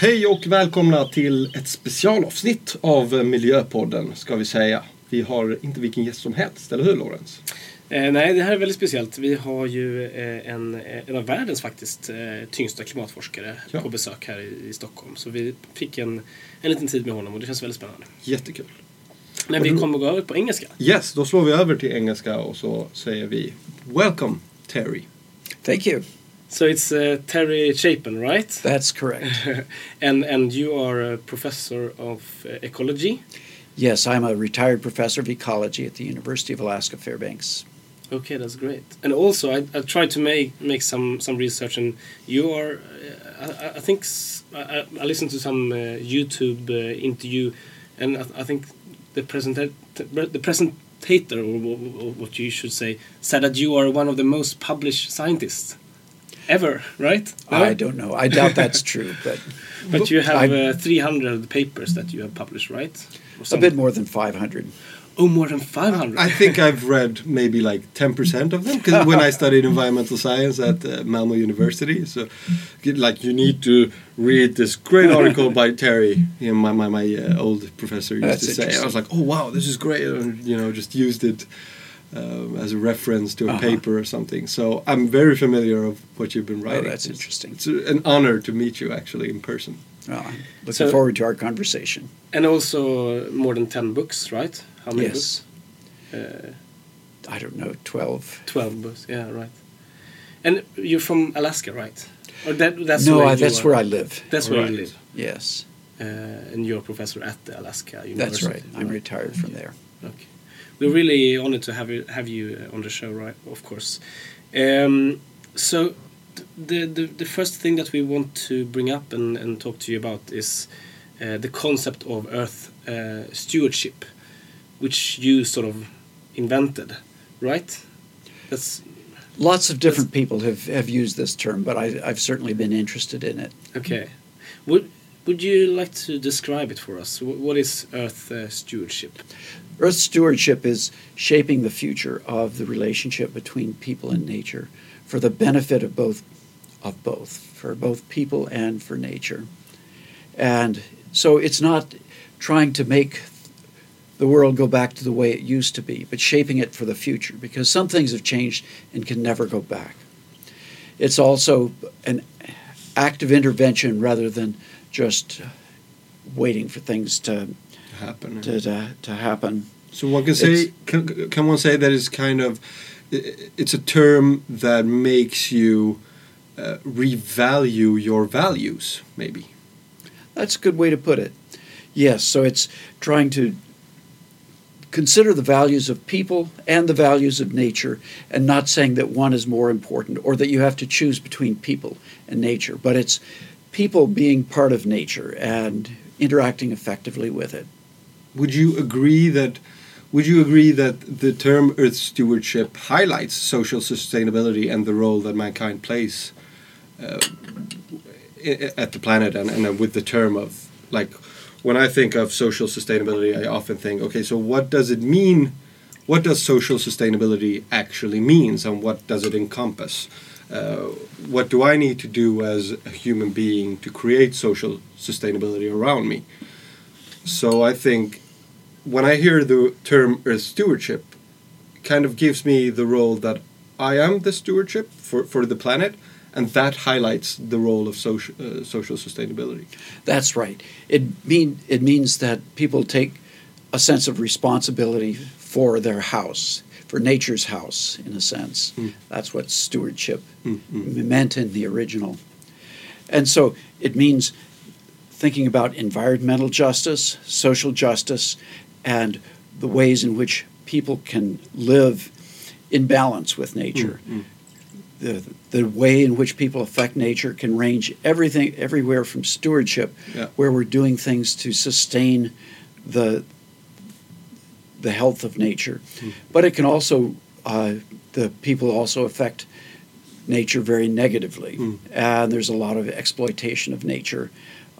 Hej och välkomna till ett specialavsnitt av Miljöpodden ska vi säga. Vi har inte vilken gäst som helst, eller hur Lorenz? Eh, nej, det här är väldigt speciellt. Vi har ju eh, en, en av världens faktiskt eh, tyngsta klimatforskare Ja. på besök här i, i Stockholm. Så vi fick en, en liten tid med honom och det känns väldigt spännande. Jättekul. Men vi kommer gå över på engelska. Yes, då slår vi över till engelska och så säger vi Welcome Terry. Thank you. So it's uh, Terry Chapin, right? That's correct. and and you are a professor of uh, ecology. yes, I'm a retired professor of ecology at the University of Alaska Fairbanks. Okay, that's great. And also, I, I tried to make make some some research, and you are, uh, I, I think, s- I, listened to some uh, YouTube uh, interview, and I, I think the present the presentator, or, or what you should say, said that you are one of the most published scientists ever, right? I don't know. I doubt that's true, but But you have uh, 300 papers that you have published, right? A bit more than 500. Oh, more than 500. I think I've read maybe like 10% of them because when I studied environmental science at uh, Malmo University, so like you need to read this great article by Terry, you know, my, my, my uh, old professor used That's to say. I was like, oh wow, this is great, and you know, just used it um, as a reference to a Uh-huh. paper or something. So I'm very familiar of what you've been writing. Oh, that's It's- interesting. It's an honor to meet you actually in person. Well, I'm looking So- forward to our conversation. And also uh, more than 10 books, right? How many Yes. books? Uh, I don't know, 12. 12 books, yeah, right. And you're from Alaska, right? Or that, that's no, where I, you that's are. where I live. That's where Right. you live. Yes, Uh, and you're a professor at the Alaska University. that's right. I'm right? retired from there. Okay. We're really honored to have you, have you uh, on the show, right? Of course. Um, so, the, the the first thing that we want to bring up and, and talk to you about is uh, the concept of Earth uh, stewardship, which you sort of invented, right? That's Lots of different people have, have used this term, but I, I've certainly been interested in it. okay. Would would you like to describe it for us? What is Earth uh, stewardship? Earth stewardship is shaping the future of the relationship between people and nature for the benefit of both of both, for both people and for nature. And so it's not trying to make the world go back to the way it used to be, but shaping it for the future because some things have changed and can never go back. It's also an active intervention rather than just waiting for things to Happen. to, to, to happen. So one can say, can, can one say that it's kind of, it's a term that makes you uh, revalue your values, maybe. That's a good way to put it. Yes, so it's trying to consider the values of people and the values of nature and not saying that one is more important or that you have to choose between people and nature, but it's people being part of nature and interacting effectively with it. Would you agree that? Would you agree that the term Earth stewardship highlights social sustainability and the role that mankind plays uh, at the planet, and, and with the term of like, when I think of social sustainability, I often think, okay, so what does it mean? What does social sustainability actually means, and what does it encompass? Uh, what do I need to do as a human being to create social sustainability around me? So I think when I hear the term Earth stewardship, kind of gives me the role that I am the stewardship for, for the planet, and that highlights the role of social uh, social sustainability. That's right. It mean it means that people take a sense of responsibility for their house, for nature's house, in a sense. Mm. That's what stewardship Mm, mm. meant in the original. And so it means thinking about environmental justice, social justice, and the ways in which people can live in balance with nature. Mm, mm. The, the way in which people affect nature can range everything everywhere from stewardship, Yeah. where we're doing things to sustain the the health of nature, Mm. but it can also uh, the people also affect nature very negatively, Mm. and there's a lot of exploitation of nature,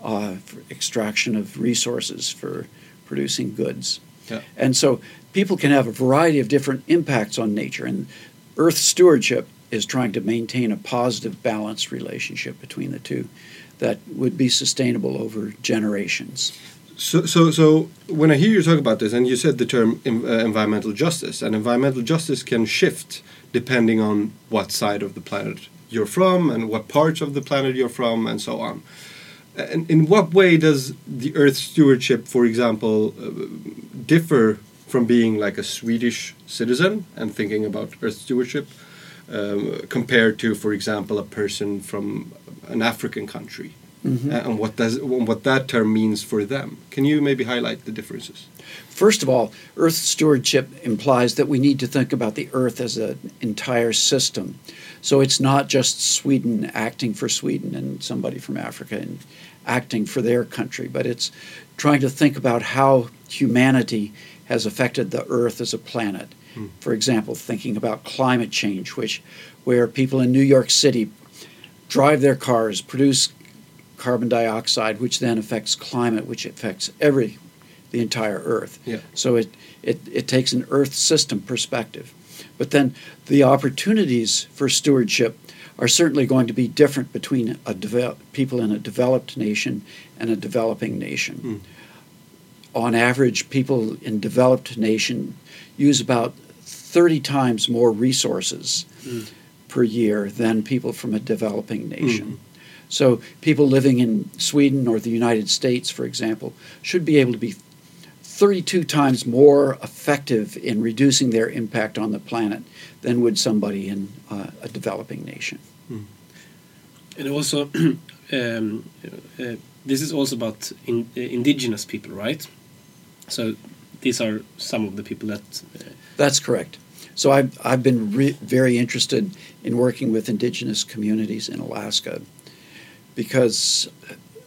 uh, for extraction of resources for producing goods, Yeah. and so people can have a variety of different impacts on nature, and Earth stewardship is trying to maintain a positive, balanced relationship between the two that would be sustainable over generations. So, so, so when I hear you talk about this, and you said the term uh, environmental justice, and environmental justice can shift depending on what side of the planet you're from, and what parts of the planet you're from, and so on. And in what way does the Earth stewardship, for example, uh, differ from being like a Swedish citizen and thinking about Earth stewardship, um, compared to, for example, a person from an African country? Mhm. uh, and what does what that term means for them. Can you maybe highlight the differences? First of all, Earth stewardship implies that we need to think about the Earth as an entire system. So it's not just Sweden acting for Sweden and somebody from Africa and acting for their country, but it's trying to think about how humanity has affected the Earth as a planet. For example, thinking about climate change, which where people in New York City drive their cars, produce carbon dioxide, which then affects climate, which affects every the entire Earth. Yeah. So it, it, it takes an Earth system perspective. But then the opportunities for stewardship are certainly going to be different between a devel- people in a developed nation and a developing nation. Hmm. On average, people in developed nation use about 30 times more resources hmm. per year than people from a developing nation. Hmm. So people living in Sweden or the United States, for example, should be able to be 32 times more effective in reducing their impact on the planet than would somebody in uh, a developing nation. And also, um, uh, this is also about in, uh, indigenous people, right? So these are some of the people that. Uh, That's correct. So I've, I've been very interested in working with indigenous communities in Alaska because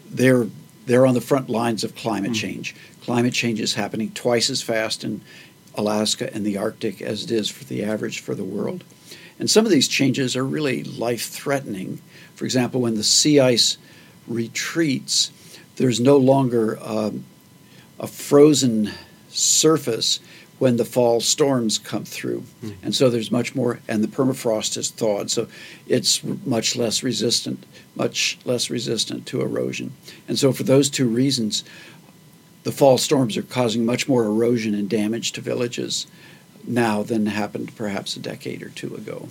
they're, they're on the front lines of climate change. Climate change is happening twice as fast in Alaska and the Arctic as it is for the average for the world. And some of these changes are really life threatening. For example, when the sea ice retreats, there's no longer um, a frozen surface when the fall storms come through. And so there's much more, and the permafrost has thawed, so it's much less resistant, much less resistant to erosion. And so, for those two reasons, the fall storms are causing much more erosion and damage to villages now than happened perhaps a decade or two ago.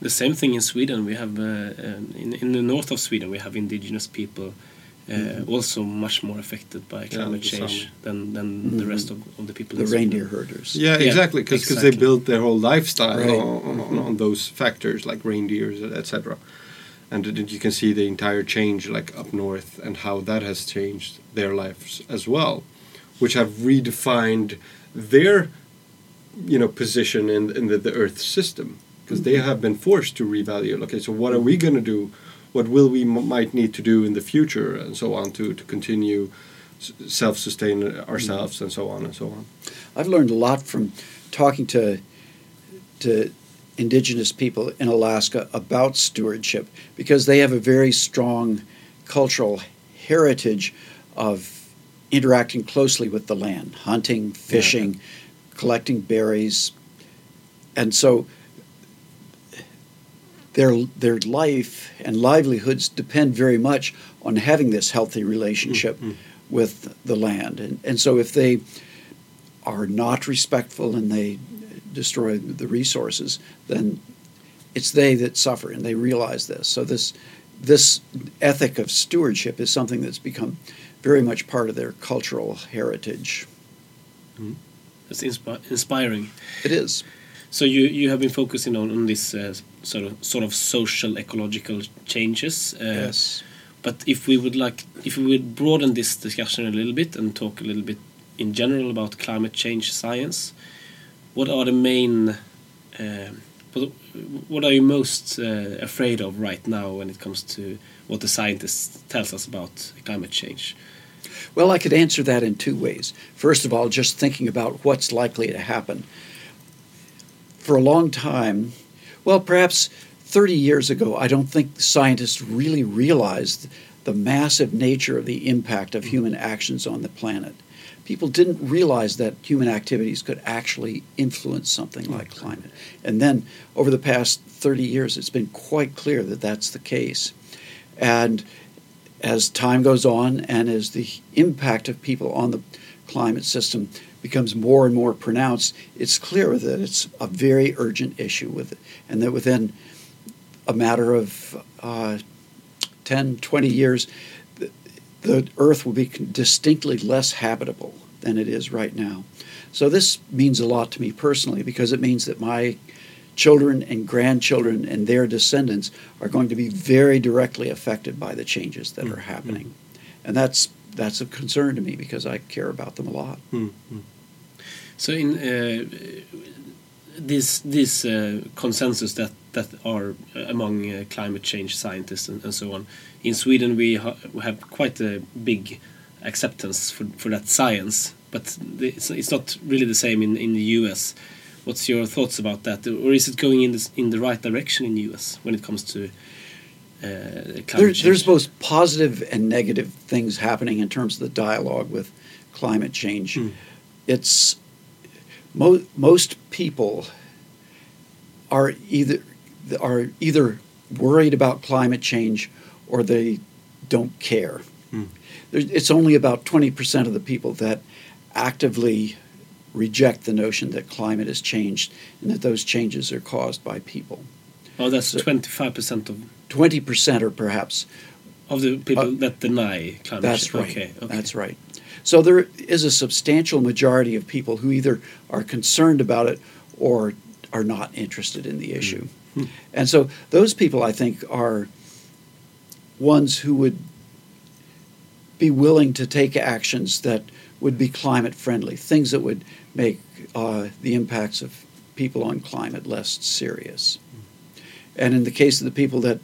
the same thing in Sweden. We have uh, um, in in the north of Sweden we have indigenous people. Mm-hmm. Uh, Also, much more affected by climate the change some. than than the mm-hmm. rest of, of the people. The in Sweden. reindeer herders. Yeah, Yeah, exactly, because exactly. they built their whole lifestyle Right. on, on, on those factors like reindeers, etc. And you can see the entire change, like up north, and how that has changed their lives as well, which have redefined their, you know, position in in the, the Earth system because they mm-hmm. have been forced to revalue. Okay, so what are we going to do? What will we m- might need to do in the future, and so on, to to continue s- self-sustain ourselves, and so on and so on. I've learned a lot from talking to to indigenous people in Alaska about stewardship because they have a very strong cultural heritage of interacting closely with the land, hunting, fishing, collecting berries. And so their their life and livelihoods depend very much on having this healthy relationship with the land. And and so if they are not respectful and they destroy the resources, then it's they that suffer, and they realize this. So this this ethic of stewardship is something that's become very much part of their cultural heritage. It's inspi- inspiring. It is. So you you have been focusing on on this uh, sort of sort of social ecological changes. Uh, yes. But if we would like, if we would broaden this discussion a little bit and talk a little bit in general about climate change science, what are the main, what, what are you most uh, afraid of right now when it comes to what the scientists tells us about climate change? Well, I could answer that in two ways. First of all, just thinking about what's likely to happen. For a long time, well, perhaps 30 years ago, I don't think scientists really realized the massive nature of the impact of mm-hmm. human actions on the planet. people didn't realize that human activities could actually influence something oh, like climate. And then over the past 30 years, it's been quite clear that that's the case. And as time goes on and as the impact of people on the climate system becomes more and more pronounced, it's clear that it's a very urgent issue with it, and that within a matter of uh, 10, 20 years, the, the Earth will be distinctly less habitable than it is right now. So this means a lot to me personally because it means that my children and grandchildren and their descendants are going to be very directly affected by the changes that are Mm-hmm. And that's that's a concern to me because I care about them a lot. Mm-hmm. So in uh, this this uh, consensus that that are among uh, climate change scientists and, and so on, in Sweden we, ha we have quite a big acceptance for, for that science, but it's, it's not really the same in, in the U.S. What's your thoughts about that, or is it going in this, in the right direction in the U.S. when it comes to uh, There, there's both positive and negative things happening in terms of the dialogue with climate change. Hmm. It's mo- most people are either are either worried about climate change or they don't care. Hmm. There, it's only about 20% of the people that actively reject the notion that climate has changed and that those changes are caused by people. oh, that's twenty five percent of 20% or perhaps of the people Uh, that deny climate That's change. right. Okay, okay. That's right. So there is a substantial majority of people who either are concerned about it or are not interested in the issue. And so those people, I think, are ones who would be willing to take actions that would be climate friendly, things that would make uh, the impacts of people on climate less serious. And in the case of the people that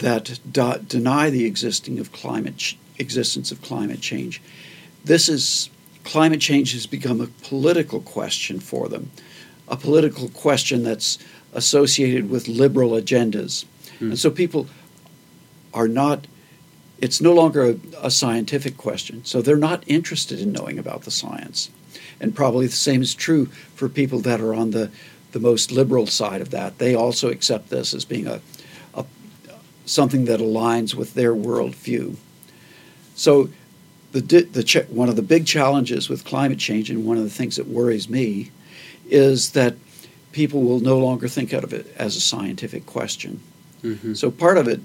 that do- deny the existing of climate ch- existence of climate change, this is climate change has become a political question for them, a political question that's associated with liberal agendas, hmm. and so people are not. It's no longer a, a scientific question, so they're not interested in knowing about the science, and probably the same is true for people that are on the the most liberal side of that. They also accept this as being a something that aligns with their worldview. So, the, the ch- one of the big challenges with climate change, and one of the things that worries me, is that people will no longer think of it as a scientific question. Mhm. So, part of it,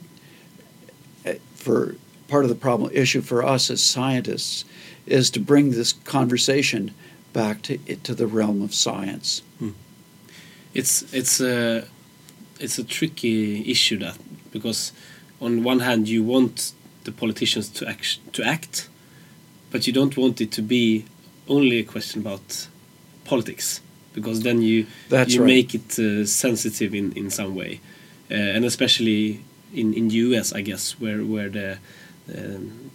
eh, for part of the problem issue for us as scientists, is to bring this conversation back to to the realm of science. it's it's a it's a tricky issue that because on one hand you want the politicians to act to act, but you don't want it to be only a question about politics because then you That's you right. make it uh, sensitive in in some way, uh, and especially in in the U.S. I guess where where the um,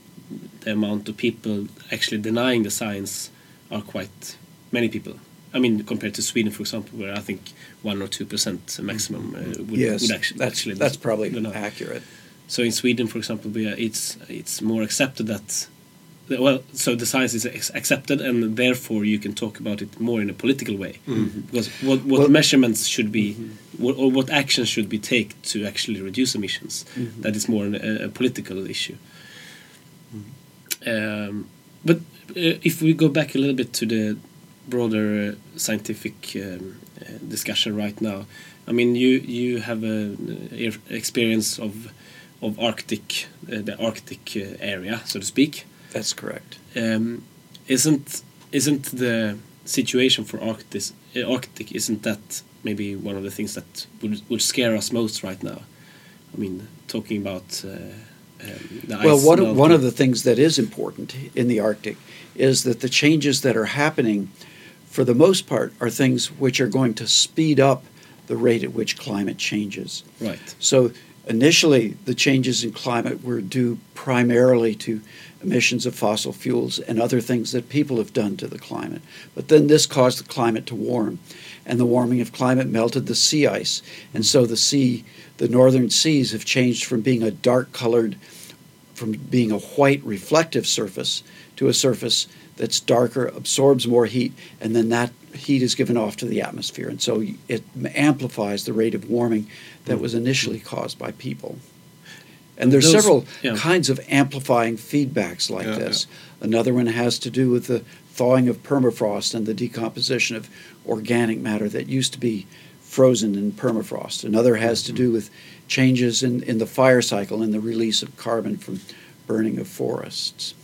the amount of people actually denying the science are quite many people. I mean, compared to Sweden, for example, where I think one or two percent maximum uh, would, yes, would actually that's actually that's probably deny. accurate. So in Sweden, for example, we are, it's it's more accepted that well, so the science is accepted, and therefore you can talk about it more in a political way because what what Well- measurements should be what, or what actions should be taken to actually reduce emissions. That is more an, a, a political issue. Um, but uh, if we go back a little bit to the broader uh, scientific um, uh, discussion right now, I mean, you you have a uh, experience of of Arctic, uh, the Arctic uh, area, so to speak. That's correct. Um, isn't isn't the situation for Arctic Arctic isn't that maybe one of the things that would would scare us most right now? I mean, talking about uh, um, the Well, ice one one of the things that is important in the Arctic is that the changes that are happening, for the most part, are things which are going to speed up the rate at which climate changes. right. So initially, the changes in climate were due primarily to emissions of fossil fuels and other things that people have done to the climate. But then this caused the climate to warm, and the warming of climate melted the sea ice, and so the sea, the northern seas, have changed from being a dark colored, from being a white reflective surface to a surface that's darker, absorbs more heat, and then that heat is given off to the atmosphere. And so it amplifies the rate of warming that was initially caused by people. And there's Those- several yeah. kinds of amplifying feedbacks like Yeah, this. Another one has to do with the thawing of permafrost and the decomposition of organic matter that used to be frozen in permafrost. Another has to mm-hmm. do with changes in, in the fire cycle and the release of carbon from burning of forests.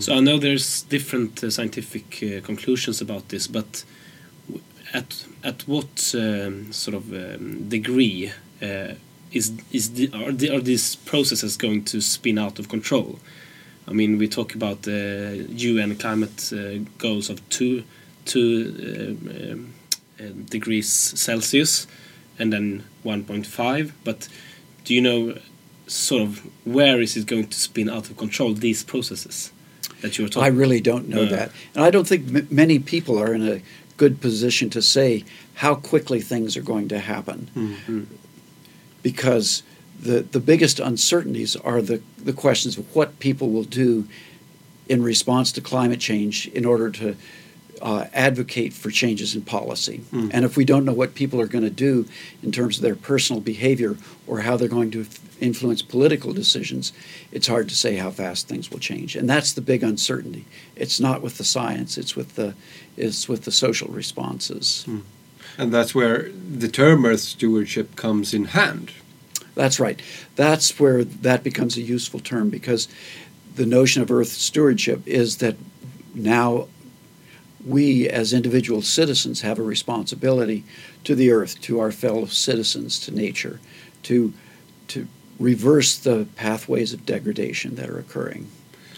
So I know there's different uh, scientific uh, conclusions about this, but w- at at what um, sort of um, degree uh, is is the, are, the, are these processes going to spin out of control? I mean, we talk about the UN climate uh, goals of two two um, um, uh, degrees Celsius, and then 1.5. But do you know sort of where is it going to spin out of control these processes that you were talking? About? I really don't know Yeah. that. And I don't think m- many people are in a good position to say how quickly things are going to happen. Mm. Because the, the biggest uncertainties are the, the questions of what people will do in response to climate change in order to uh, advocate for changes in policy. Mm. And if we don't know what people are going to do in terms of their personal behavior or how they're going to f- influence political decisions, it's hard to say how fast things will change. And that's the big uncertainty. It's not with the science; it's with the it's with the social responses. And that's where the term Earth stewardship comes in hand. That's right. That's where that becomes a useful term because the notion of Earth stewardship is that now we as individual citizens have a responsibility to the earth, to our fellow citizens, to nature, to to reverse the pathways of degradation that are occurring.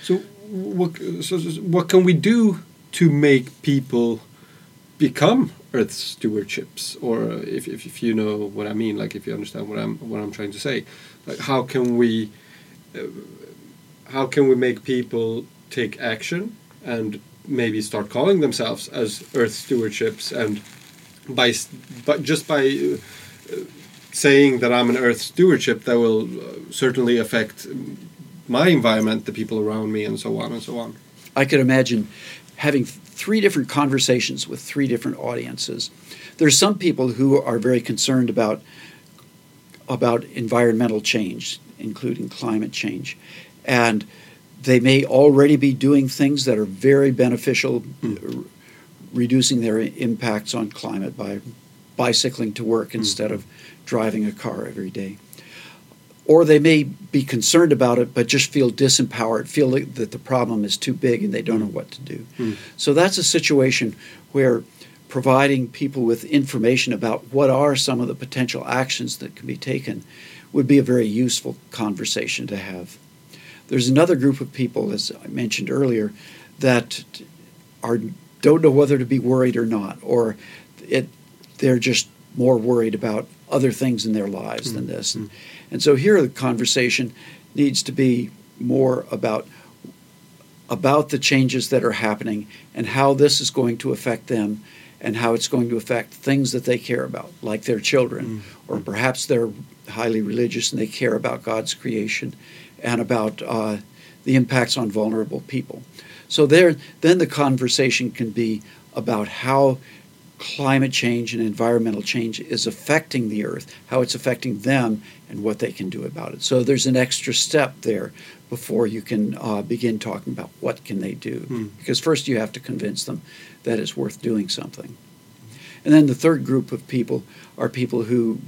So what, so, what can we do to make people become Earth stewardships? Or if, if, if you know what I mean, like if you understand what I'm what I'm trying to say, like how can we uh, how can we make people take action and maybe start calling themselves as Earth stewardships and by but just by uh, saying that I'm an Earth stewardship that will uh, certainly affect my environment, the people around me, and so on and so on. I could imagine having three different conversations with three different audiences. There's some people who are very concerned about about environmental change, including climate change, and they may already be doing things that are very beneficial, hmm. r- reducing their impacts on climate by bicycling to work hmm. instead of driving a car every day or they may be concerned about it but just feel disempowered, feel like that the problem is too big and they don't hmm. know what to do. Mm. So that's a situation where providing people with information about what are some of the potential actions that can be taken would be a very useful conversation to have. There's another group of people, as I mentioned earlier, that are don't know whether to be worried or not, or it they're just more worried about other things in their lives than mm-hmm. this. And, and so here the conversation needs to be more about about the changes that are happening and how this is going to affect them and how it's going to affect things that they care about, like their children, mm-hmm. or perhaps they're highly religious and they care about God's creation and about uh, the impacts on vulnerable people. So there, then the conversation can be about how climate change and environmental change is affecting the earth, how it's affecting them, and what they can do about it. So there's an extra step there before you can uh, begin talking about what can they do, Hmm. because first you have to convince them that it's worth doing something. And then the third group of people are people who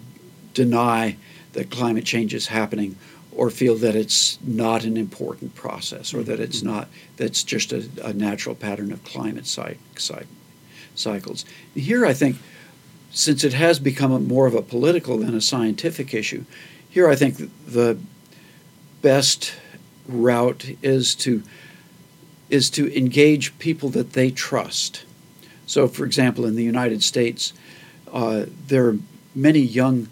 deny that climate change is happening or feel that it's not an important process or that it's not that's just a, a natural pattern of climate cy- cy- cycles. Here I think since it has become a more of a political than a scientific issue, here I think the best route is to is to engage people that they trust. So, for example, in the United States, uh, there are many young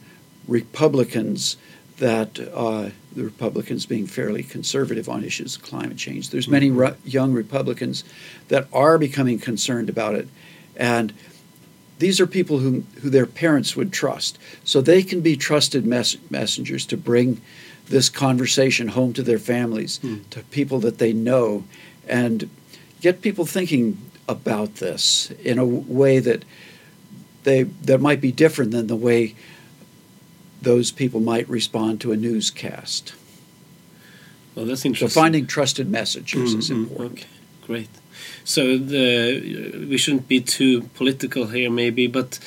Republicans that uh, the Republicans being fairly conservative on issues of climate change. There's many ru- young Republicans that are becoming concerned about it, and these are people who, who their parents would trust. So they can be trusted mess- messengers to bring this conversation home to their families, Hmm. to people that they know, and get people thinking about this in a way that they that might be different than the way those people might respond to a newscast. Well, that's interesting. So finding trusted messages is Mhm. important. Okay, great. So the we shouldn't be too political here, maybe, but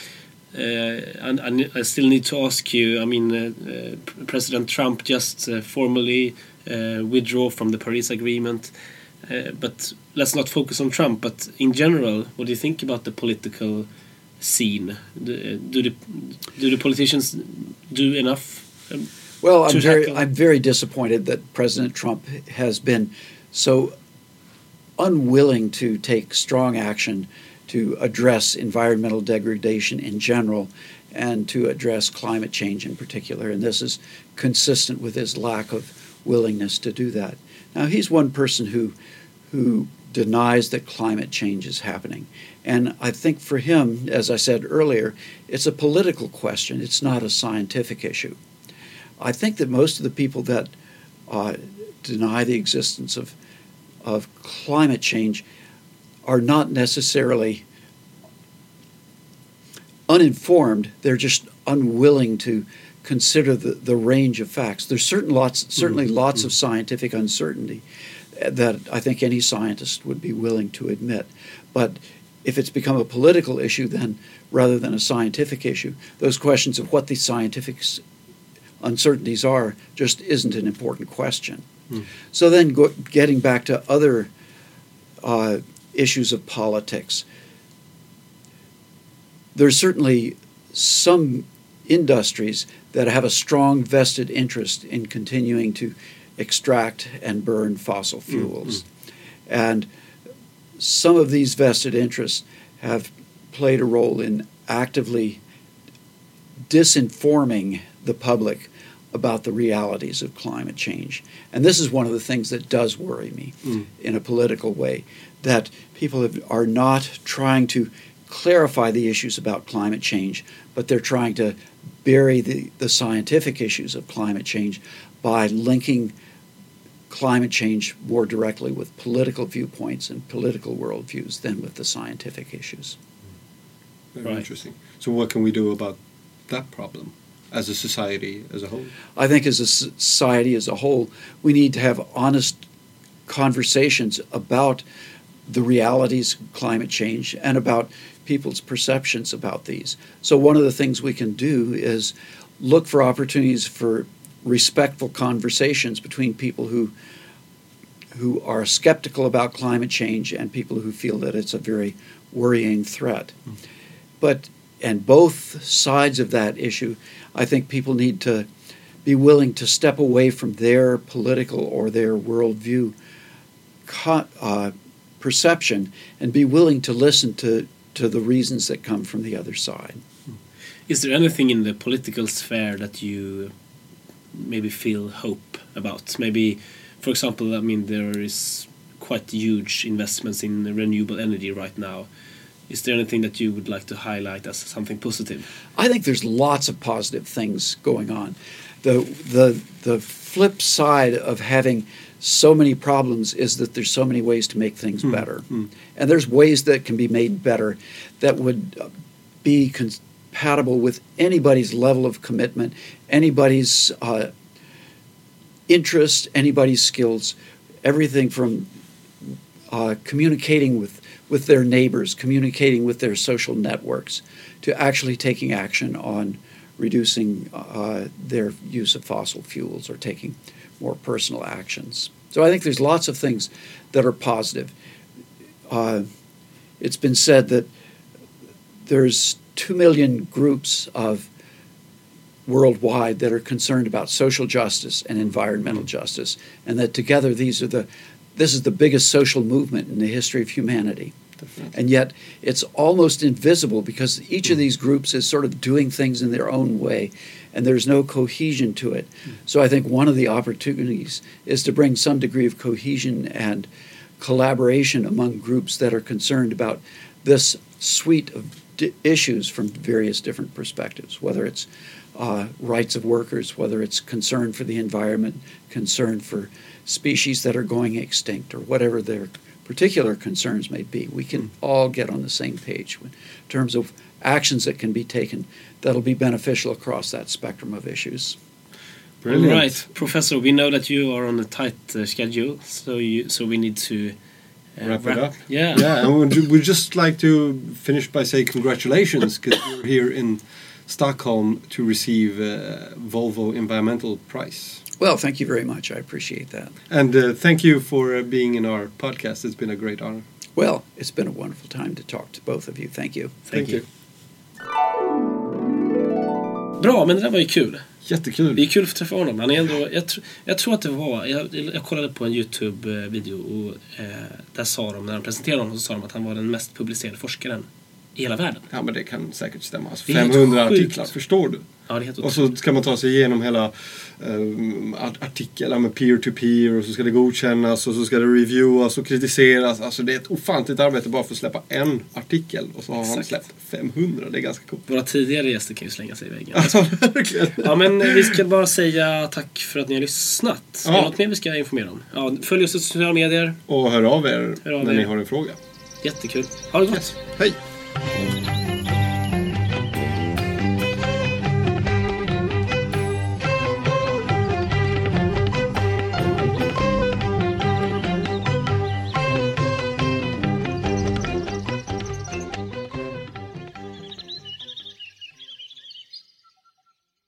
uh, and, and I still need to ask you. I mean, uh, uh, President Trump just uh, formally uh, withdraw from the Paris Agreement, uh, but let's not focus on Trump. But in general, what do you think about the political scene? Do, do the do the politicians do enough? Um, Well, I'm very, tackle- I'm very disappointed that President Trump has been so unwilling to take strong action to address environmental degradation in general and to address climate change in particular. And this is consistent with his lack of willingness to do that. Now, he's one person who, who denies that climate change is happening. And I think for him, as I said earlier, it's a political question, it's not a scientific issue. I think that most of the people that uh, deny the existence of of climate change are not necessarily uninformed. They're just unwilling to consider the, the range of facts. There's certain lots, certainly lots of scientific uncertainty that I think any scientist would be willing to admit. But if it's become a political issue, then rather than a scientific issue, those questions of what the scientific uncertainties are just isn't an important question. So then, go, getting back to other uh, issues of politics, there's certainly some industries that have a strong vested interest in continuing to extract and burn fossil fuels. And some of these vested interests have played a role in actively disinforming the public about the realities of climate change. And this is one of the things that does worry me Mm. in a political way that people have, are not trying to clarify the issues about climate change, but they're trying to bury the, the scientific issues of climate change by linking climate change more directly with political viewpoints and political worldviews than with the scientific issues. Very Right. interesting. So, what can we do about that problem as a society as a whole? I think as a society as a whole, we need to have honest conversations about the realities of climate change and about people's perceptions about these. So, one of the things we can do is look for opportunities for respectful conversations between people who who are skeptical about climate change and people who feel that it's a very worrying threat. But and both sides of that issue, I think people need to be willing to step away from their political or their worldview co- uh, perception and be willing to listen to, to the reasons that come from the other side. Is there anything in the political sphere that you maybe feel hope about? Maybe, for example, I mean, there is quite huge investments in renewable energy right now. Is there anything that you would like to highlight as something positive? I think there's lots of positive things going on. The the the flip side of having so many problems is that there's so many ways to make things hmm. better, hmm. and there's ways that can be made better that would be compatible with anybody's level of commitment, anybody's uh, interest, anybody's skills, everything from uh, communicating with, with their neighbors, communicating with their social networks, to actually taking action on reducing uh, their use of fossil fuels or taking more personal actions. So I think there's lots of things that are positive. Uh, it's been said that there's two million groups of worldwide that are concerned about social justice and environmental justice, and that together these are the this is the biggest social movement in the history of humanity. And yet it's almost invisible because each of these groups is sort of doing things in their own way and there's no cohesion to it. Mm. So I think one of the opportunities is to bring some degree of cohesion and collaboration among groups that are concerned about this suite of di- issues from various different perspectives, whether it's uh, rights of workers, whether it's concern for the environment, concern for species that are going extinct, or whatever their particular concerns may be, we can all get on the same page in terms of actions that can be taken that'll be beneficial across that spectrum of issues. Brilliant. All right, Professor. We know that you are on a tight uh, schedule, so you so we need to uh, Wrap it up. Yeah. Yeah, and we'd, we'd just like to finish by saying congratulations because you're here in Stockholm to receive uh, Volvo Environmental Prize. Well, thank you very much. I appreciate that. And uh, thank you for uh, being in our podcast. It's been a great honor. Well, it's been a wonderful time to talk to both of you. Thank you. Thank, you. Bra, men det där var ju kul. Jättekul. Det är kul att träffa honom. Han är ändå, jag, tr jag tror att det var, jag, jag kollade på en YouTube-video och eh, där sa de, när de presenterade honom, så sa de att han var den mest publicerade forskaren i hela världen. Ja, men det kan säkert stämma. Alltså, Det är helt 500 sjukt. artiklar, förstår du? Ja, det är helt Och så ska man ta sig igenom hela um, artiklar med peer-to-peer och så ska det godkännas och så ska det reviewas och kritiseras. Alltså det är ett ofantligt arbete bara för att släppa en artikel och så har han Exakt. släppt 500. Det är ganska coolt. Våra tidigare gäster kan ju slänga sig i väggen. Ja. Ja, men vi ska bara säga tack för att ni har lyssnat. Är det Ja. något mer vi ska informera om? Ja, följ oss i sociala medier. Och hör av er Hör av när er. ni har en fråga. Jättekul. Ha det gott. Hej!